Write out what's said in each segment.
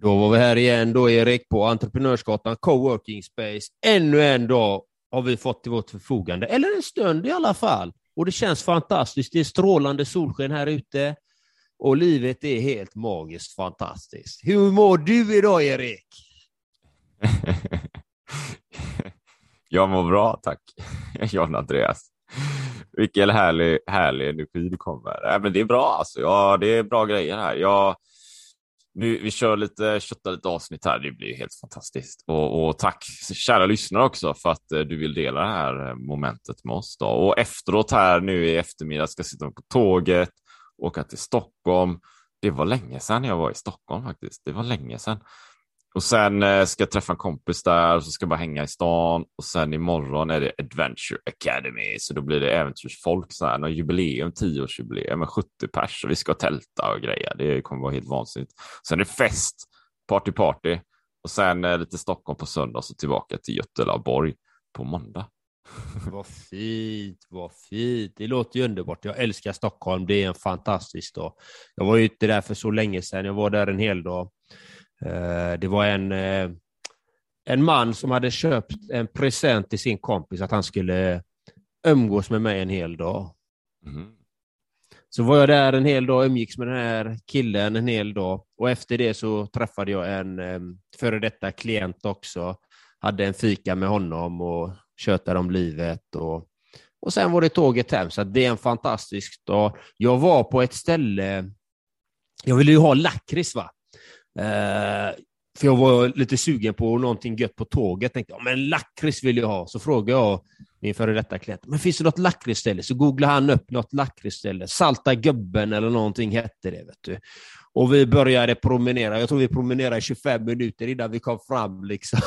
Då var vi här igen då Erik på Entreprenörsgatan Coworking Space. Ännu en dag har vi fått till vårt förfogande, eller en stund i alla fall. Och det känns fantastiskt. Det är strålande solsken här ute och livet är helt magiskt fantastiskt. Hur mår du idag Erik? Jag mår bra tack, John Andreas. Vilken härlig, härlig energi du kommer. Äh, men det är bra alltså. Ja, det är bra grejer här. Jag, nu, vi kör lite, köttar lite avsnitt här. Det blir helt fantastiskt. Och, och, tack kära lyssnare också för att eh, du vill dela det här eh, momentet med oss. Då. Och efteråt här nu i eftermiddag ska jag sitta på tåget, åka till Stockholm. Det var länge sedan jag var i Stockholm faktiskt. Det var länge sedan. Och sen eh, ska jag träffa en kompis där så ska jag bara hänga i stan. Och sen imorgon är det Adventure Academy, så då blir det äventyrsfolk, så här, någon jubileum, tioårsjubileum med 70 pers och vi ska tälta och grejer. Det kommer vara helt vansinnigt. Sen är det fest, party party och sen eh, lite Stockholm på söndag och så tillbaka till Götelaborg på måndag. Vad fint, vad fint. Det låter ju underbart. Jag älskar Stockholm. Det är en fantastisk dag. Jag var ju inte där för så länge sedan. Jag var där en hel dag. Eh, det var en, eh, en man som hade köpt en present till sin kompis att han skulle umgås med mig en hel dag. Mm. Så var jag där en hel dag och umgicks med den här killen en hel dag och efter det så träffade jag en eh, före detta klient också. Hade en fika med honom och tjötade om livet och, och sen var det tåget hem. Så det är en fantastisk dag. Jag var på ett ställe, jag ville ju ha lakrits va? Eh, för jag var lite sugen på någonting gött på tåget. Tänkte, ja, men lakrits vill jag ha. Så frågade jag min före detta klient, men finns det något lakritsställe? Så googlade han upp något lakritsställe. Salta gubben eller någonting hette det. Vet du. Och vi började promenera. Jag tror vi promenerade 25 minuter innan vi kom fram. Liksom.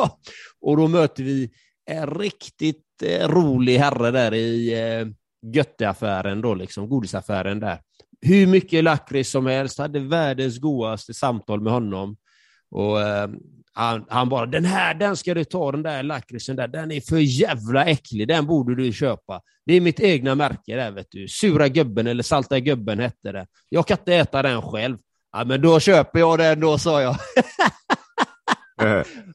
och då möter vi en riktigt eh, rolig herre där i eh, Götteaffären, då, liksom, godisaffären där hur mycket lakrits som helst, hade världens godaste samtal med honom. Och eh, han, han, bara, den här, den ska du ta, den där lakritsen där, den är för jävla äcklig, den borde du köpa. Det är mitt egna märke där, vet du. Sura gubben eller salta gubben hette det. Jag kan inte äta den själv. Ja, men då köper jag den då, sa jag.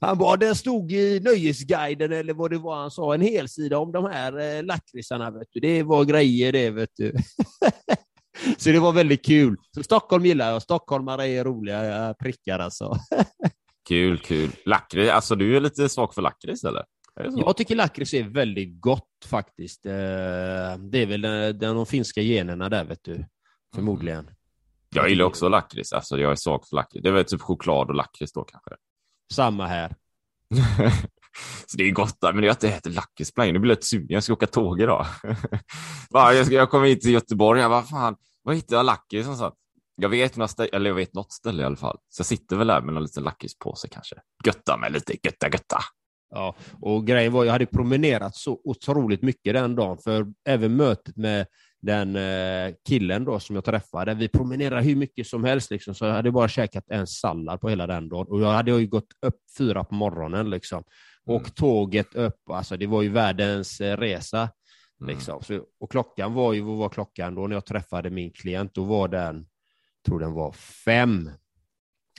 Han bara, den stod i Nöjesguiden eller vad det var han sa, en hel sida om de här eh, lakritsarna. Vet du. Det var grejer det, vet du. Så det var väldigt kul. Så Stockholm gillar jag. Stockholmare är roliga prickar alltså. Kul, kul. Lakrits, alltså du är lite svag för lakrits eller? Jag tycker lakrits är väldigt gott faktiskt. Eh, det är väl den, de finska generna där, vet du. Förmodligen. Jag gillar också lakrits. Alltså, jag är svag för lakrits. Det är väl typ choklad och lakrits då kanske. Samma här. Så det är gott där, men jag inte ätit lakrits på Nu blir jag lite sugen. Jag ska åka tåg idag. jag, ska, jag kommer hit till Göteborg. Jag bara, fan, vad hittar jag lakrits någonstans? Jag vet, några ställe, eller jag vet något ställe i alla fall. Så jag sitter väl där med en liten lakritspåse kanske. Götta med lite götta götta. Ja, och grejen var jag hade promenerat så otroligt mycket den dagen, för även mötet med den eh, killen då som jag träffade, vi promenerade hur mycket som helst, liksom, så jag hade bara käkat en sallad på hela den dagen. Och jag hade ju gått upp fyra på morgonen. Liksom. Och mm. tåget upp, alltså det var ju världens eh, resa. Mm. Liksom. Så, och klockan var ju, vad var klockan då när jag träffade min klient? Då var den, tror den var fem.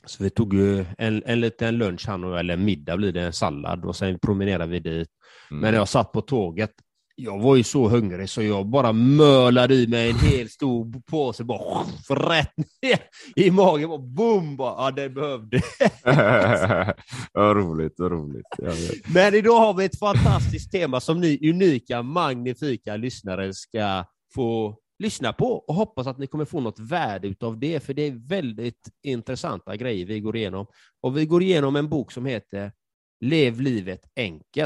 Så vi tog ju en, en liten lunch, han och, eller middag blir det, en sallad och sen promenerade vi dit. Mm. Men när jag satt på tåget, jag var ju så hungrig så jag bara mölade i mig en hel stor påse, bara rätt ner i magen. Bara, boom! Bara, ja, det behövde. vad roligt, roligt. Men idag har vi ett fantastiskt tema som ni unika, magnifika lyssnare ska få lyssna på och hoppas att ni kommer få något värde av det, för det är väldigt intressanta grejer vi går igenom. Och vi går igenom en bok som heter Lev livet enkelt.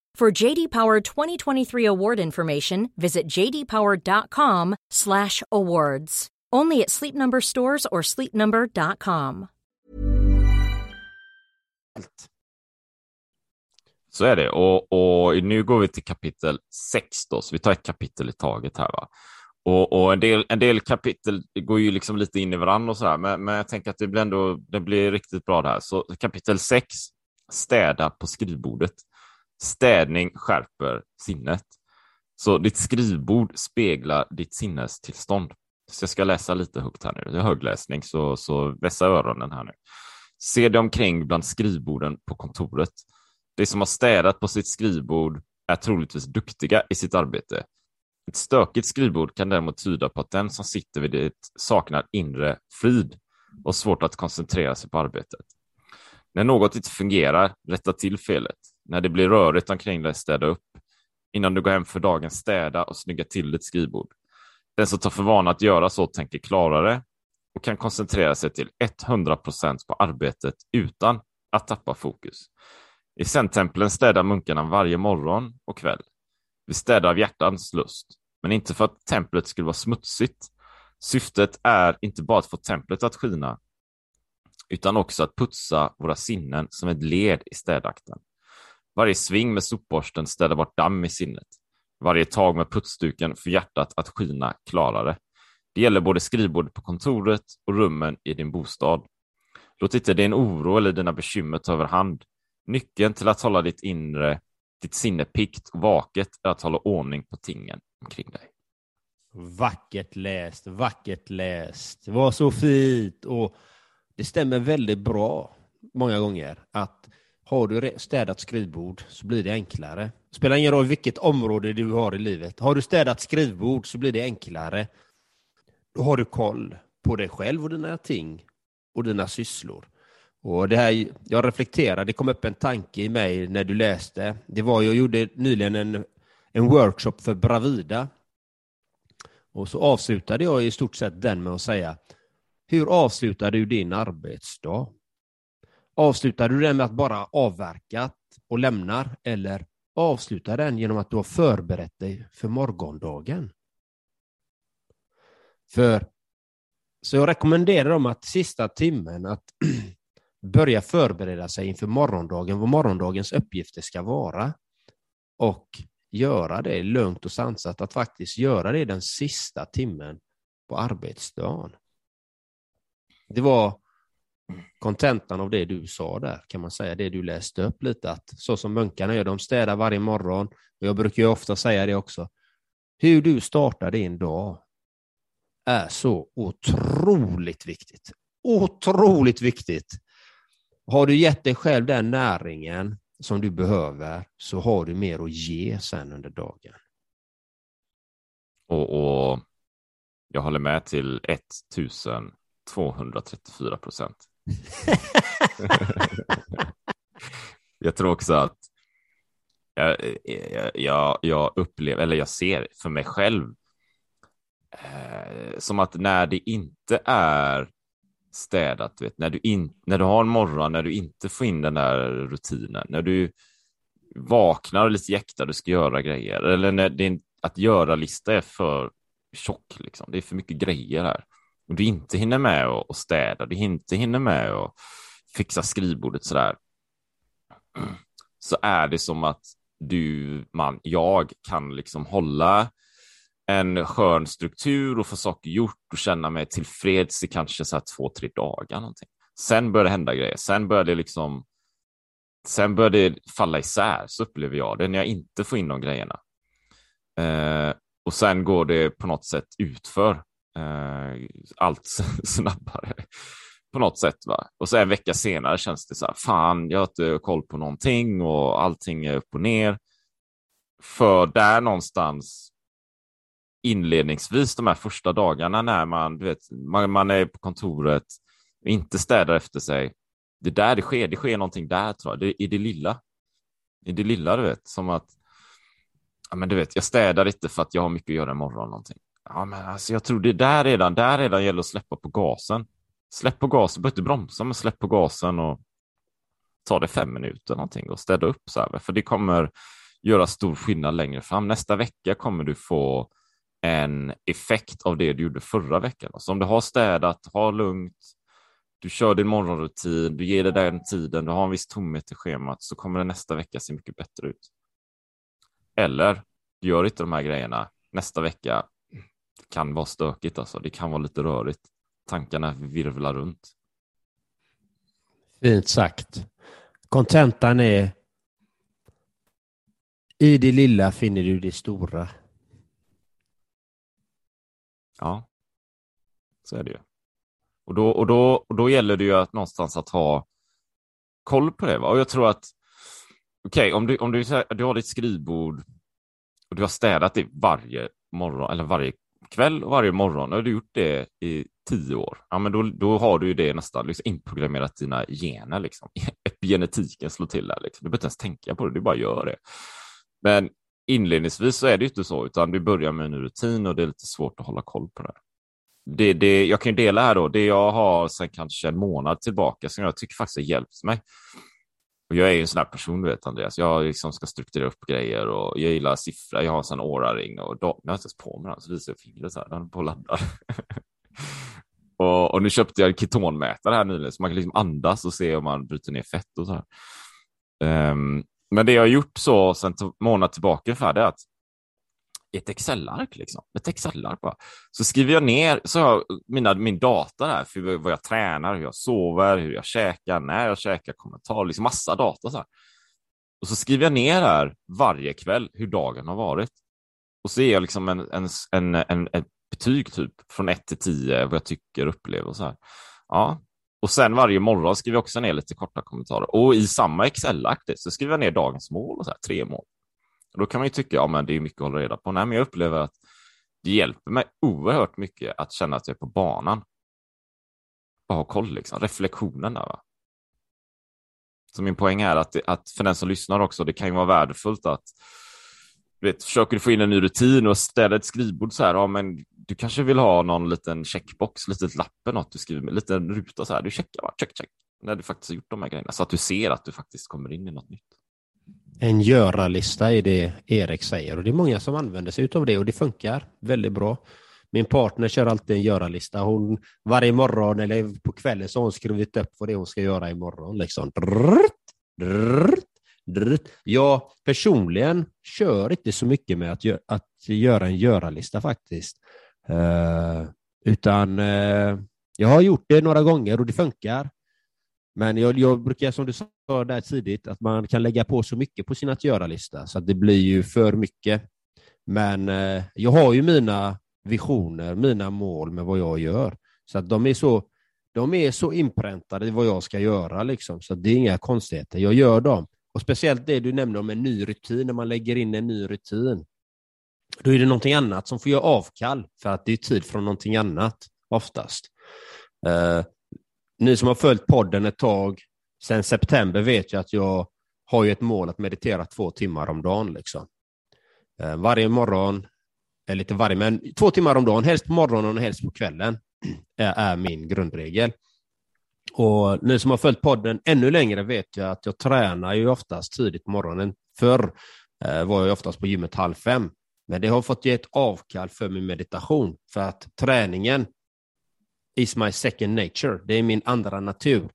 For JD Power 2023 award information, visit jdpower.com/awards. Only at Sleep Number stores or sleepnumber.com. Så är det. Och, och nu går vi till kapitel 6 då, så vi tar ett kapitel i taget här. Va? Och, och en, del, en del kapitel går ju liksom lite in i varandra och så här, men, men jag tänker att det blir ändå det blir riktigt bra det här. Så kapitel 6, städa på skrivbordet. Städning skärper sinnet. Så ditt skrivbord speglar ditt sinnestillstånd. Så jag ska läsa lite högt här nu. Det är högläsning, så, så vässa öronen här nu. Se dig omkring bland skrivborden på kontoret. De som har städat på sitt skrivbord är troligtvis duktiga i sitt arbete. Ett stökigt skrivbord kan däremot tyda på att den som sitter vid det saknar inre frid och svårt att koncentrera sig på arbetet. När något inte fungerar, rätta till felet. När det blir rörigt omkring dig, städa upp. Innan du går hem för dagen, städa och snygga till ditt skrivbord. Den som tar för vana att göra så tänker klarare och kan koncentrera sig till 100 procent på arbetet utan att tappa fokus. I Zen-templen städar munkarna varje morgon och kväll. Vi städar av hjärtans lust, men inte för att templet skulle vara smutsigt. Syftet är inte bara att få templet att skina, utan också att putsa våra sinnen som ett led i städakten. Varje sving med sopborsten städar bort damm i sinnet. Varje tag med putsduken får hjärtat att skina klarare. Det gäller både skrivbordet på kontoret och rummen i din bostad. Låt inte din oro eller dina bekymmer ta överhand. Nyckeln till att hålla ditt inre, ditt sinne pikt och vaket är att hålla ordning på tingen omkring dig. Vackert läst, vackert läst. Det var så fint och det stämmer väldigt bra många gånger att har du städat skrivbord så blir det enklare. Det spelar ingen roll vilket område du har i livet. Har du städat skrivbord så blir det enklare. Då har du koll på dig själv och dina ting och dina sysslor. Och det här, jag reflekterar, det kom upp en tanke i mig när du läste. Det var, jag gjorde nyligen en, en workshop för Bravida. Och så avslutade jag i stort sett den med att säga, hur avslutar du din arbetsdag? Avslutar du den med att bara avverkat och lämnar eller avslutar den genom att du har förberett dig för morgondagen? För så jag rekommenderar dem att sista timmen att börja förbereda sig inför morgondagen, vad morgondagens uppgifter ska vara och göra det lugnt och sansat, att faktiskt göra det den sista timmen på arbetsdagen. Det var kontentan av det du sa där, kan man säga, det du läste upp lite, att så som munkarna gör, de städar varje morgon, och jag brukar ju ofta säga det också, hur du startar din dag är så otroligt viktigt. Otroligt viktigt. Har du gett dig själv den näringen som du behöver så har du mer att ge sen under dagen. Och, och jag håller med till 1234 procent. jag tror också att jag, jag, jag, upplever, eller jag ser för mig själv, eh, som att när det inte är städat, vet, när, du in, när du har en morgon, när du inte får in den där rutinen, när du vaknar och lite jäktar, du ska göra grejer, eller när din att göra-lista är för tjock, liksom. det är för mycket grejer här. Och du inte hinner med att städa, du inte hinner med att fixa skrivbordet sådär, så är det som att du, man, jag kan liksom hålla en skön struktur och få saker gjort och känna mig tillfreds i kanske så här två, tre dagar. Någonting. Sen börjar det hända grejer. Sen börjar det liksom Sen börjar det falla isär, så upplever jag det, när jag inte får in de grejerna. Eh, och sen går det på något sätt utför eh, allt snabbare på något sätt. Va? Och så en vecka senare känns det så här, fan, jag har inte koll på någonting och allting är upp och ner. För där någonstans inledningsvis de här första dagarna när man, du vet, man, man är på kontoret och inte städar efter sig. Det är där det sker. Det sker någonting där tror jag. Det, I det lilla. I det lilla, du vet, som att ja, men du vet, jag städar inte för att jag har mycket att göra imorgon. Någonting. Ja, men alltså, jag tror det där redan, där redan gäller att släppa på gasen. Släpp på gasen, behöver inte bromsa, men släpp på gasen och ta det fem minuter någonting och städa upp. Så här, för det kommer göra stor skillnad längre fram. Nästa vecka kommer du få en effekt av det du gjorde förra veckan. Så om du har städat, har lugnt, du kör din morgonrutin, du ger dig den tiden, du har en viss tomhet i schemat så kommer det nästa vecka se mycket bättre ut. Eller du gör inte de här grejerna nästa vecka. Kan vara stökigt alltså. Det kan vara lite rörigt. Tankarna virvlar runt. Fint sagt. Kontentan är i det lilla finner du det stora. Ja, så är det ju. Och då, och då, och då gäller det ju att någonstans att ha koll på det. Va? Och jag tror att, okej, okay, om, du, om du, du har ditt skrivbord och du har städat det varje morgon eller varje kväll och varje morgon och har du gjort det i tio år, ja, men då, då har du ju det nästan liksom inprogrammerat dina gener. Liksom. Epigenetiken slår till där. Liksom. Du behöver inte ens tänka på det, du bara gör det. Men inledningsvis så är det inte så, utan du börjar med en rutin och det är lite svårt att hålla koll på det. Det, det, jag kan ju dela här då, det jag har sedan kanske en månad tillbaka som jag tycker faktiskt har hjälpt mig. Och jag är ju en sån här person, du vet Andreas, jag liksom ska strukturera upp grejer och jag gillar siffror, jag har en sån åraring och då, jag inte ens på mig den, så visar jag fingret så här, den på och laddar. och, och, nu köpte jag en ketonmätare här nyligen, så man kan liksom andas och se om man bryter ner fett och så här. Um, men det jag har gjort så sedan månad tillbaka ungefär, det är att ett Excel-ark, liksom. ett Excel-ark bara. Så skriver jag ner så har mina, min data där för vad jag tränar, hur jag sover, hur jag käkar, när jag käkar, kommentar, liksom massa data. Så här. Och så skriver jag ner här varje kväll hur dagen har varit. Och så ger jag liksom en, en, en, en, ett betyg typ från 1 till 10 vad jag tycker och upplever och så här. Ja, och sen varje morgon skriver jag också ner lite korta kommentarer. Och i samma Excel-ark så skriver jag ner dagens mål och så här, tre mål. Och då kan man ju tycka, ja men det är mycket att hålla reda på. Nej, men jag upplever att det hjälper mig oerhört mycket att känna att jag är på banan. Bara ha koll, liksom. reflektionen där. Va? Så min poäng är att, att för den som lyssnar också, det kan ju vara värdefullt att vet, försöker du få in en ny rutin och städa ett skrivbord så här, ja men du kanske vill ha någon liten checkbox, litet lapp något du skriver med, liten ruta så här, du checkar bara, check, check, när du faktiskt har gjort de här grejerna, så att du ser att du faktiskt kommer in i något nytt. En göra-lista är det Erik säger och det är många som använder sig av det och det funkar väldigt bra. Min partner kör alltid en göra-lista. Hon, varje morgon eller på kvällen så har hon skrivit upp vad det är hon ska göra imorgon. Liksom. Drrrt, drrrt, drrrt. Jag personligen kör inte så mycket med att, gö att göra en göra-lista faktiskt. Uh, utan uh, jag har gjort det några gånger och det funkar. Men jag, jag brukar, som du sa där tidigt, att man kan lägga på så mycket på sin att göra-lista så att det blir ju för mycket. Men eh, jag har ju mina visioner, mina mål med vad jag gör. Så att de är så, de är så inpräntade i vad jag ska göra, liksom, så det är inga konstigheter. Jag gör dem. Och Speciellt det du nämnde om en ny rutin, när man lägger in en ny rutin. Då är det någonting annat som får göra avkall, för att det är tid från någonting annat, oftast. Eh, ni som har följt podden ett tag, sedan september vet ju att jag har ju ett mål att meditera två timmar om dagen. Liksom. Eh, varje morgon, eller lite varje, men två timmar om dagen, helst på morgonen och helst på kvällen, är, är min grundregel. Och ni som har följt podden ännu längre vet ju att jag tränar ju oftast tidigt på morgonen. Förr eh, var jag oftast på gymmet halv fem. Men det har fått ge ett avkall för min meditation. För att träningen is my second nature. Det är min andra natur.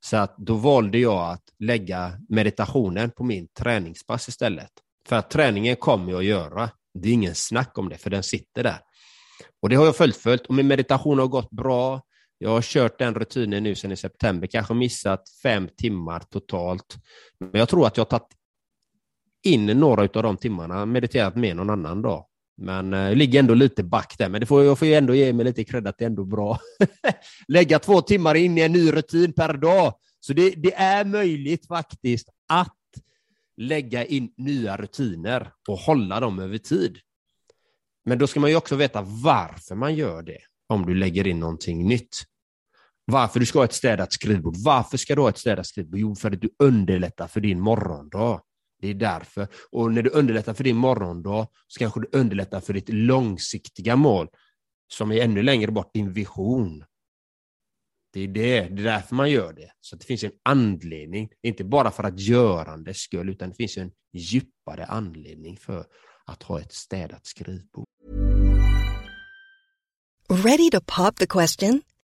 Så att då valde jag att lägga meditationen på min träningspass istället. För att träningen kommer jag att göra. Det är ingen snack om det, för den sitter där. Och det har jag fullföljt och min meditation har gått bra. Jag har kört den rutinen nu sedan i september, kanske missat fem timmar totalt. Men jag tror att jag har tagit in några av de timmarna, mediterat med någon annan dag. Men jag eh, ligger ändå lite back där, men det får, jag får ju ändå ge mig lite cred att det är ändå bra. Lägga två timmar in i en ny rutin per dag. Så det, det är möjligt faktiskt att lägga in nya rutiner och hålla dem över tid. Men då ska man ju också veta varför man gör det, om du lägger in någonting nytt. Varför du ska ha ett städat skrivbord. Varför ska du ha ett städat skrivbord? Jo, för att du underlättar för din morgondag. Det är därför. Och när du underlättar för din morgondag så kanske du underlättar för ditt långsiktiga mål, som är ännu längre bort, din vision. Det är det, det är därför man gör det. Så det finns en anledning, inte bara för att görandets skull, utan det finns en djupare anledning för att ha ett städat skrivbord. Ready to pop the question?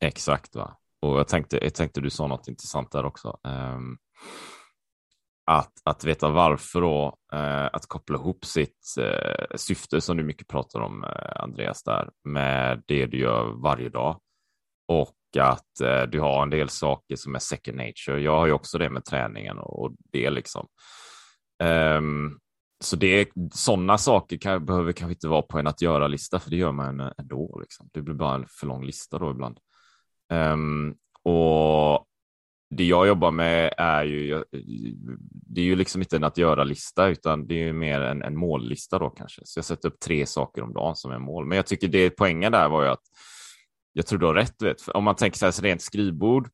Exakt va. Och jag tänkte, jag tänkte du sa något intressant där också. Um, att, att veta varför då, eh, att koppla ihop sitt eh, syfte som du mycket pratar om, eh, Andreas, där med det du gör varje dag och att eh, du har en del saker som är second nature. Jag har ju också det med träningen och, och det liksom. Um, så det sådana saker kan, behöver kanske inte vara på en att göra-lista, för det gör man ändå. Liksom. Det blir bara en för lång lista då ibland. Um, och det jag jobbar med är ju, det är ju liksom inte en att göra-lista, utan det är ju mer en, en mållista då kanske. Så jag sätter upp tre saker om dagen som är mål. Men jag tycker det poängen där var ju att jag tror du har rätt, vet. om man tänker så här, så rent skrivbord,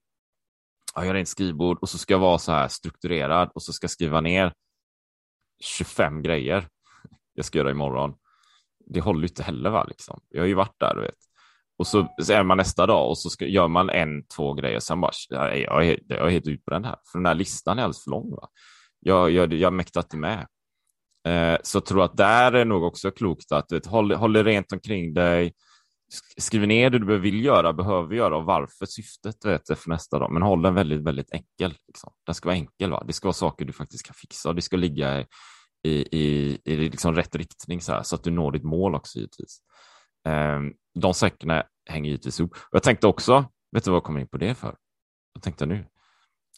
jag har rent skrivbord och så ska jag vara så här strukturerad och så ska jag skriva ner 25 grejer jag ska göra imorgon. Det håller ju inte heller, va? Liksom. Jag har ju varit där, du vet. Och så, så är man nästa dag och så ska, gör man en, två grejer. Sen bara, jag är, jag är, helt ut helt utbränd här. För den här listan är alldeles för lång. Va? Jag, jag, jag mäktar inte med. Eh, så jag tror att där är nog också klokt att vet, håll, håll det rent omkring dig. Skriv ner det du vill göra, behöver göra och varför syftet vet, för nästa dag. Men håll den väldigt, väldigt enkel. Liksom. Den ska vara enkel. Va? Det ska vara saker du faktiskt kan fixa och det ska ligga i, i, i, i liksom rätt riktning så, här, så att du når ditt mål också givetvis. Ehm, de säckarna hänger givetvis ihop. Och jag tänkte också, vet du vad jag kommer in på det för? Jag tänkte nu.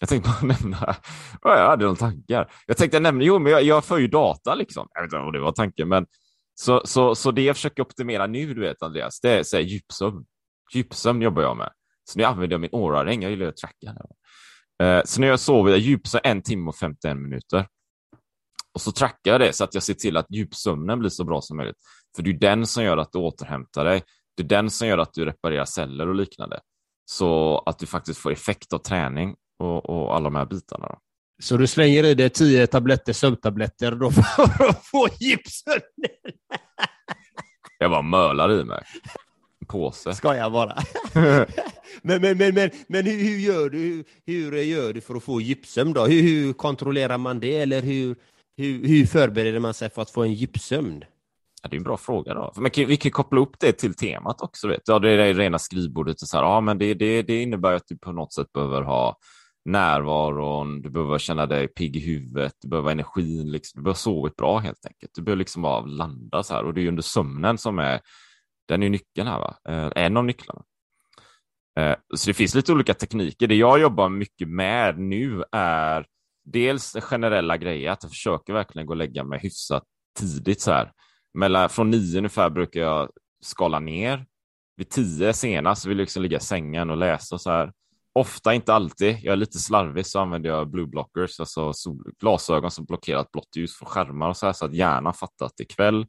Jag tänkte bara nämna, jag hade några tankar. Jag tänkte nämna, jo men jag, jag för ju data liksom. Jag vet inte om det var tanken, men så, så, så det jag försöker optimera nu, du vet Andreas, det är så här, djupsömn. Djupsömn jobbar jag med. Så nu använder jag min Oura-ring, jag gillar att tracka. Eh, så när jag sover, jag djupsar en timme och 51 minuter. Och så trackar jag det så att jag ser till att djupsömnen blir så bra som möjligt. För det är den som gör att du återhämtar dig. Det är den som gör att du reparerar celler och liknande. Så att du faktiskt får effekt av träning och, och alla de här bitarna. Då. Så du slänger i dig tio tabletter sömntabletter då för att få gipsen? Jag bara mölar i mig. En påse. Ska jag bara. men, men, men, men, men hur, hur, gör du, hur gör du för att få gipsömn då? Hur, hur kontrollerar man det? Eller hur, hur, hur förbereder man sig för att få en djupsömn? Ja, det är en bra fråga. Då. Men vi kan koppla upp det till temat också. Vet. Ja, det är det rena skrivbordet. Och så här, ja, men det, det, det innebär att du på något sätt behöver ha närvaron, du behöver känna dig pigg i huvudet, du behöver energin, liksom. du behöver sovit bra helt enkelt. Du behöver liksom bara landa så här och det är under sömnen som är, den är nyckeln här, va? Eh, en av nycklarna. Eh, så det finns lite olika tekniker. Det jag jobbar mycket med nu är dels generella grejer, att jag försöker verkligen gå och lägga mig hyfsat tidigt så här. Mellan, från nio ungefär brukar jag skala ner. Vid tio senast vill jag liksom ligga i sängen och läsa så här. Ofta, inte alltid. Jag är lite slarvig så använder jag blue blockers, alltså glasögon som blockerar blått ljus från skärmar och så här så att hjärnan fattar att det är kväll.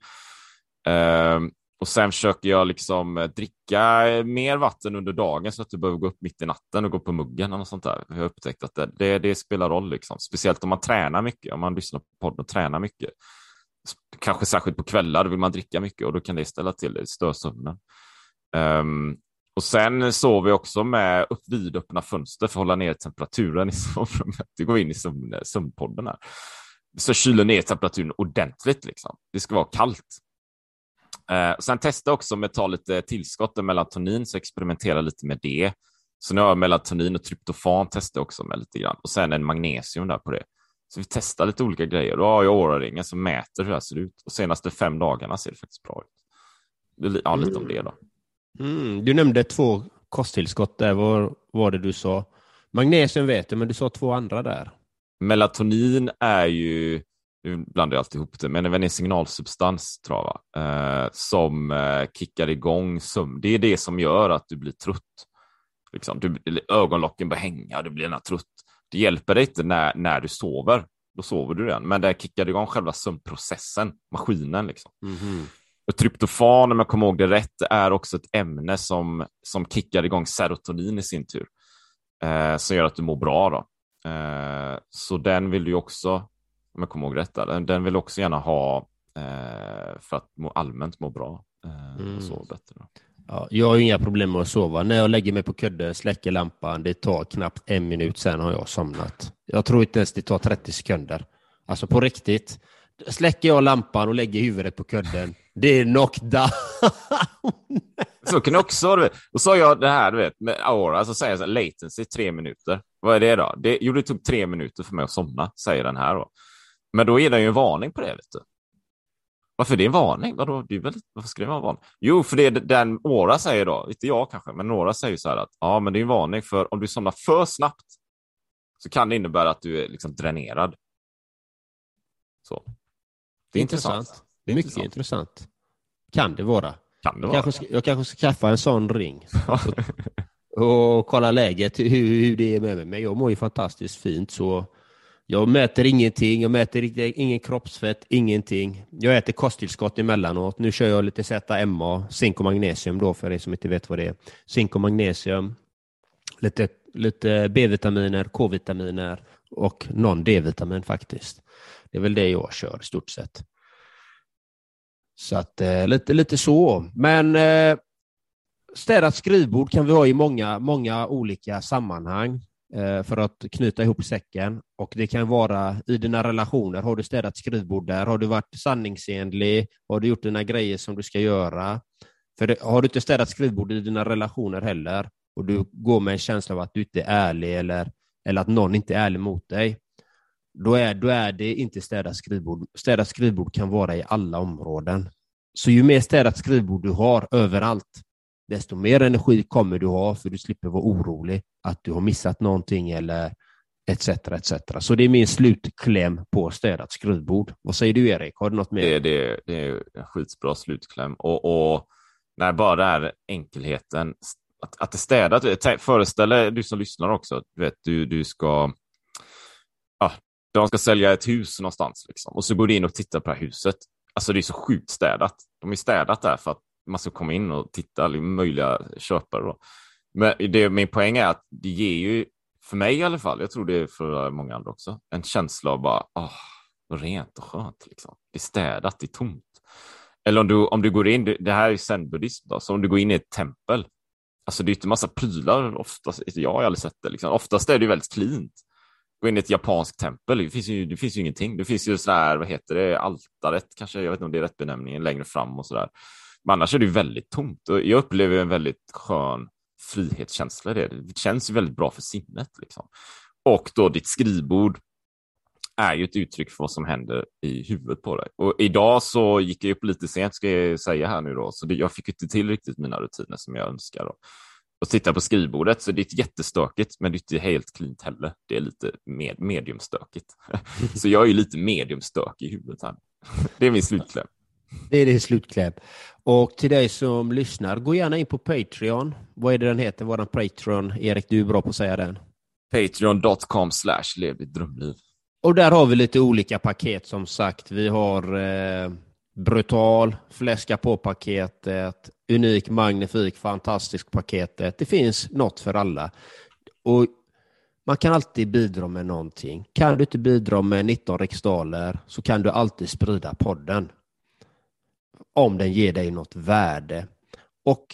Um, och sen försöker jag liksom eh, dricka mer vatten under dagen så att du behöver gå upp mitt i natten och gå på muggen och sånt där. Jag har upptäckt att det, det, det, spelar roll, liksom. speciellt om man tränar mycket, om man lyssnar på podden och tränar mycket. Kanske särskilt på kvällar, då vill man dricka mycket och då kan det ställa till det, störa sömnen. Um, ehm, och sen sover vi också med upp, vidöppna fönster för att hålla ner temperaturen i sovrummet. Det går in i sömn, sömnpodden här. Så kyler ner temperaturen ordentligt. Liksom. Det ska vara kallt. Eh, sen testa också med att ta lite tillskott av melatonin, så experimentera lite med det. Så nu har jag melatonin och tryptofan testar också med lite grann och sen en magnesium där på det. Så vi testar lite olika grejer. Då har jag Oura-ringen som mäter hur det här ser ut och senaste fem dagarna ser det faktiskt bra ut. Ja, lite om det då. Mm, du nämnde två kosttillskott där. Vad var det du sa? Magnesium vet du, men du sa två andra där. Melatonin är ju nu blandar jag alltid ihop det, men en signalsubstans tror jag? Eh, som eh, kickar igång sömn. Det är det som gör att du blir trött. Liksom, du, ögonlocken börjar hänga, du blir trött. Det hjälper dig inte när, när du sover. Då sover du igen, men det kickar igång själva sömnprocessen, maskinen. Liksom. Mm -hmm. Och tryptofan, om jag kommer ihåg det rätt, är också ett ämne som, som kickar igång serotonin i sin tur. Eh, som gör att du mår bra. Då. Eh, så den vill du också om jag kommer ihåg rätt. Den, den vill också gärna ha eh, för att må, allmänt må bra eh, mm. och sova bättre. Ja, jag har inga problem med att sova. När jag lägger mig på kudden, släcker lampan, det tar knappt en minut, sen har jag somnat. Jag tror inte ens det tar 30 sekunder. Alltså på riktigt. Släcker jag lampan och lägger huvudet på kudden, det är knockdown. så kan det också vara. Och så har jag det här du vet, med Aura, så säger jag så här, latency tre minuter. Vad är det då? Det, jo, det tog tre minuter för mig att somna, säger den här. Då. Men då är det ju en varning på det. Vet du. Varför det är en varning? Vadå? Det är väl, varför ska det vara en varning? Jo, för det är den Åra säger då, inte jag kanske, men några säger så här att ja, men det är en varning för om du somnar för snabbt så kan det innebära att du är liksom dränerad. Så. Det är intressant. intressant. Det är mycket intressant. intressant. Kan det vara. Kan det vara. Jag kanske, ska, jag kanske ska skaffa en sån ring. och, och kolla läget, hur, hur det är med mig. Men jag mår ju fantastiskt fint så jag mäter ingenting, jag mäter ingen kroppsfett, ingenting. Jag äter kosttillskott emellanåt. Nu kör jag lite ZMA, zink och magnesium då för er som inte vet vad det är. Zink och magnesium, lite, lite B-vitaminer, K-vitaminer och någon D-vitamin faktiskt. Det är väl det jag kör i stort sett. Så att eh, lite, lite så. Men eh, städat skrivbord kan vi ha i många, många olika sammanhang. Eh, för att knyta ihop säcken. Och det kan vara i dina relationer. Har du städat skrivbord där? Har du varit sanningsenlig? Har du gjort dina grejer som du ska göra? För det, har du inte städat skrivbord i dina relationer heller och du går med en känsla av att du inte är ärlig eller, eller att någon inte är ärlig mot dig, då är, då är det inte städat skrivbord. Städat skrivbord kan vara i alla områden. Så ju mer städat skrivbord du har överallt, desto mer energi kommer du ha för du slipper vara orolig att du har missat någonting eller etc. etc. Så det är min slutkläm på städat skrivbord. Vad säger du Erik? Har du något mer? Det, det, det är en skitbra slutkläm och, och när bara den här enkelheten att, att det städat. Eh, Föreställ dig du som lyssnar också. Du vet, du, du ska ja, de ska sälja ett hus någonstans liksom. och så går du in och tittar på det här huset. Alltså det är så sjukt städat. De är städat där för att man ska komma in och titta, möjliga köpare. Då. Men det, min poäng är att det ger ju, för mig i alla fall, jag tror det är för många andra också, en känsla av bara, åh, vad rent och skönt. Liksom. Det är städat, det är tomt. Eller om du, om du går in, det här är zen-buddhism, så om du går in i ett tempel, alltså det är inte massa prylar oftast, jag har aldrig sett det, liksom. oftast är det väldigt cleant. Gå in i ett japanskt tempel, det finns ju, det finns ju ingenting. Det finns ju sådär, vad heter det, altaret kanske, jag vet inte om det är rätt benämning, längre fram och sådär. Men annars är det väldigt tomt och jag upplever en väldigt skön frihetskänsla i det. Det känns väldigt bra för sinnet. Liksom. Och då ditt skrivbord är ju ett uttryck för vad som händer i huvudet på dig. Och idag så gick jag upp lite sent ska jag säga här nu då, så det, jag fick inte till riktigt mina rutiner som jag önskar. Då. och titta på skrivbordet så det är jättestökigt, men det är inte helt klint heller. Det är lite med, mediumstökigt. så jag är ju lite mediumstök i huvudet här. Det är min slutkläm. Det är din slutkläm. Och till dig som lyssnar, gå gärna in på Patreon. Vad är det den heter, våran Patreon? Erik, du är bra på att säga den. Patreon.com slash lev ditt drömliv. Och där har vi lite olika paket som sagt. Vi har eh, brutal, fläska på-paketet, unik, magnifik, fantastisk paketet. Det finns något för alla. Och man kan alltid bidra med någonting. Kan du inte bidra med 19 riksdaler så kan du alltid sprida podden. Om den ger dig något värde. Och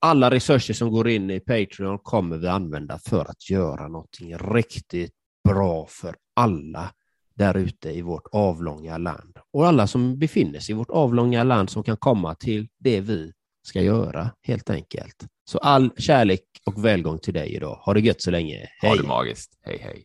alla resurser som går in i Patreon kommer vi använda för att göra någonting riktigt bra för alla där ute i vårt avlånga land. Och alla som befinner sig i vårt avlånga land som kan komma till det vi ska göra, helt enkelt. Så all kärlek och välgång till dig idag. Ha det gött så länge. Hej! Ha det magiskt. Hej, hej.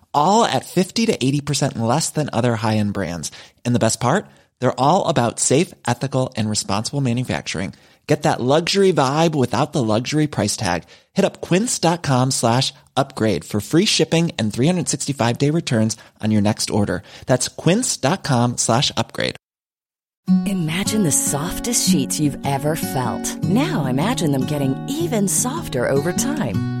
all at 50 to 80% less than other high-end brands. And the best part? They're all about safe, ethical, and responsible manufacturing. Get that luxury vibe without the luxury price tag. Hit up quince.com slash upgrade for free shipping and 365-day returns on your next order. That's quince.com slash upgrade. Imagine the softest sheets you've ever felt. Now imagine them getting even softer over time.